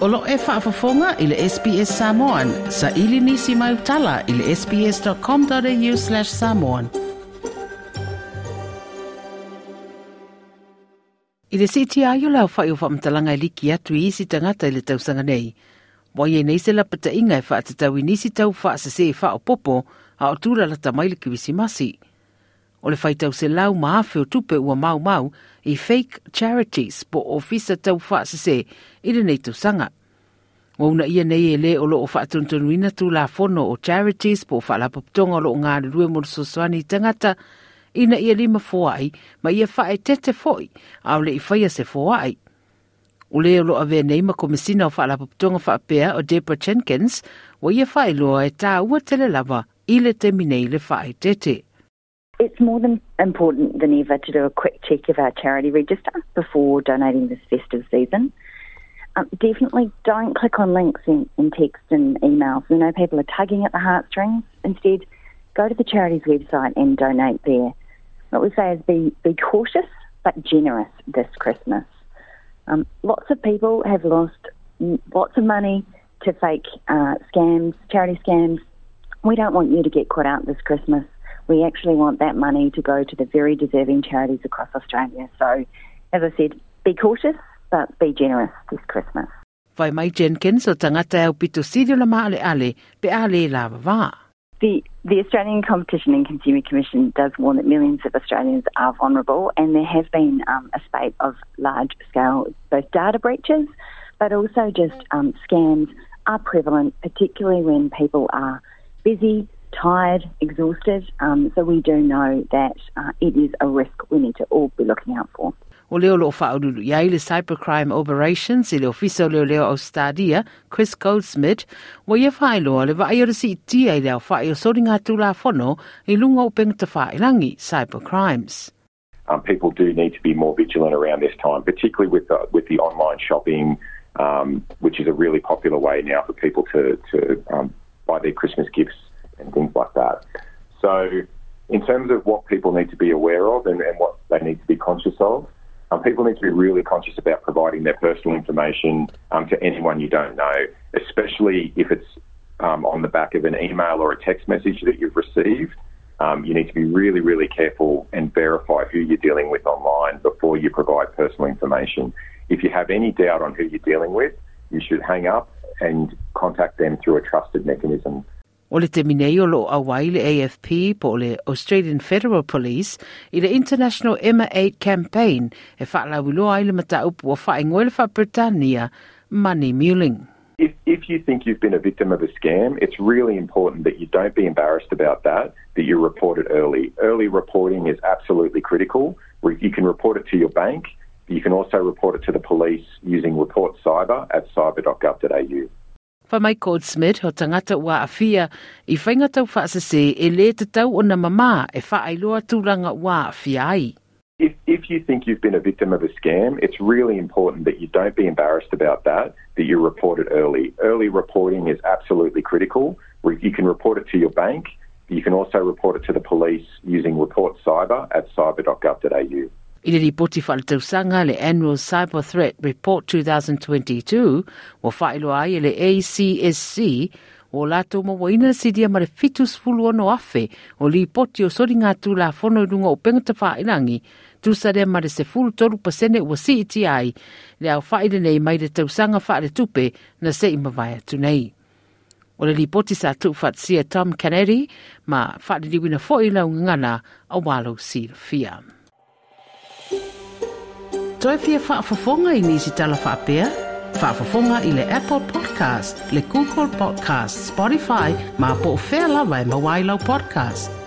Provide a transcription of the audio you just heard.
Olo e whaafafonga i le SBS Samoan. Sa ili nisi mai utala i le sbs.com.au slash samoan. I le siti aio lau whai o whamtalanga i liki atu i isi tangata i le tausanga nei. Wai e nei se la pata inga e whaatatau i nisi tau wha e wha o popo a o tūra la tamaile ki wisi masi. O le whaitau se lau maafe o tupe ua mau mau i fake charities po ofisa tau wha se se i le nei sanga. O una ia nei e le o loo whaatuntunuina tu la fono o charities po whaalapaptonga o lo ngā rue mo soswani tangata ina ia lima fōai ma ia whae tete fōi a le i whaia se fōai. O le o lo ave nei ma komisina o whaalapaptonga whaapea o Deborah Jenkins wa ia whae loa e tā ua tele lava i le te minei le whae tete. It's more than important than ever to do a quick check of our charity register before donating this festive season. Um, definitely don't click on links in, in text and emails. We know people are tugging at the heartstrings. Instead, go to the charity's website and donate there. What we say is be, be cautious but generous this Christmas. Um, lots of people have lost lots of money to fake uh, scams, charity scams. We don't want you to get caught out this Christmas. We actually want that money to go to the very deserving charities across Australia. So, as I said, be cautious, but be generous this Christmas. Vai mai Jenkins o tangata au pito sirio la maale ale, pe ale la vava. The, the Australian Competition and Consumer Commission does warn that millions of Australians are vulnerable, and there have been um, a spate of large scale both data breaches, but also just um, scams are prevalent, particularly when people are busy, tired, exhausted. Um, so we do know that uh, it is a risk we need to all be looking out for. O leo lo whaururu iai le Cybercrime Operations i le ofisa leo leo au stadia, Chris Goldsmith, wa ia whaeloa le vai ora si tia i leo whae o sori ngā tūla whono i lunga pengta whaelangi cybercrimes. Um, people do need to be more vigilant around this time, particularly with the, with the online shopping, um, which is a really popular way now for people to, to um, buy their Christmas gifts and things like that. So, in terms of what people need to be aware of and, and what they need to be conscious of, um, people need to be really conscious about providing their personal information um, to anyone you don't know, especially if it's um, on the back of an email or a text message that you've received. Um, you need to be really, really careful and verify who you're dealing with online before you provide personal information. If you have any doubt on who you're dealing with, you should hang up and contact them through a trusted mechanism O le te minei o lo awai le AFP po le Australian Federal Police i le International Emma 8 Campaign e whaalawilo ai le mata upu o whaingoe le Britannia money muling. If, if you think you've been a victim of a scam, it's really important that you don't be embarrassed about that, that you report it early. Early reporting is absolutely critical. You can report it to your bank. You can also report it to the police using Report Cyber at cyber.gov.au. Fa Goldsmith ho tangata ua afia i whainga tau whaasase e le te tau o na mama e whaailoa tūranga ua afia ai. If, if you think you've been a victim of a scam, it's really important that you don't be embarrassed about that, that you report it early. Early reporting is absolutely critical. You can report it to your bank. You can also report it to the police using Report Cyber at cyber.gov.au. I le ripoti whaletausanga le Annual Cyber Threat Report 2022 wa whaelo ai le ACSC o lato mo waina si dia mare fitus fulu ono afe o li poti o sori ngā la whono irunga o pengata whaerangi tu sa rea mare se fulu toru pasene ua CTI ai le au whaere nei mai le tausanga whaere tupe na se ima vaya tunei. O le ripoti sa tu whatsia Tom Kennedy ma whaere diwina fo ila ungana a walo si. Toi fia whaafafonga i nisi tala whaapea? Whaafafonga i le Apple Podcast, le Google Podcast, Spotify, ma po o whea lawa e mawailau podcast.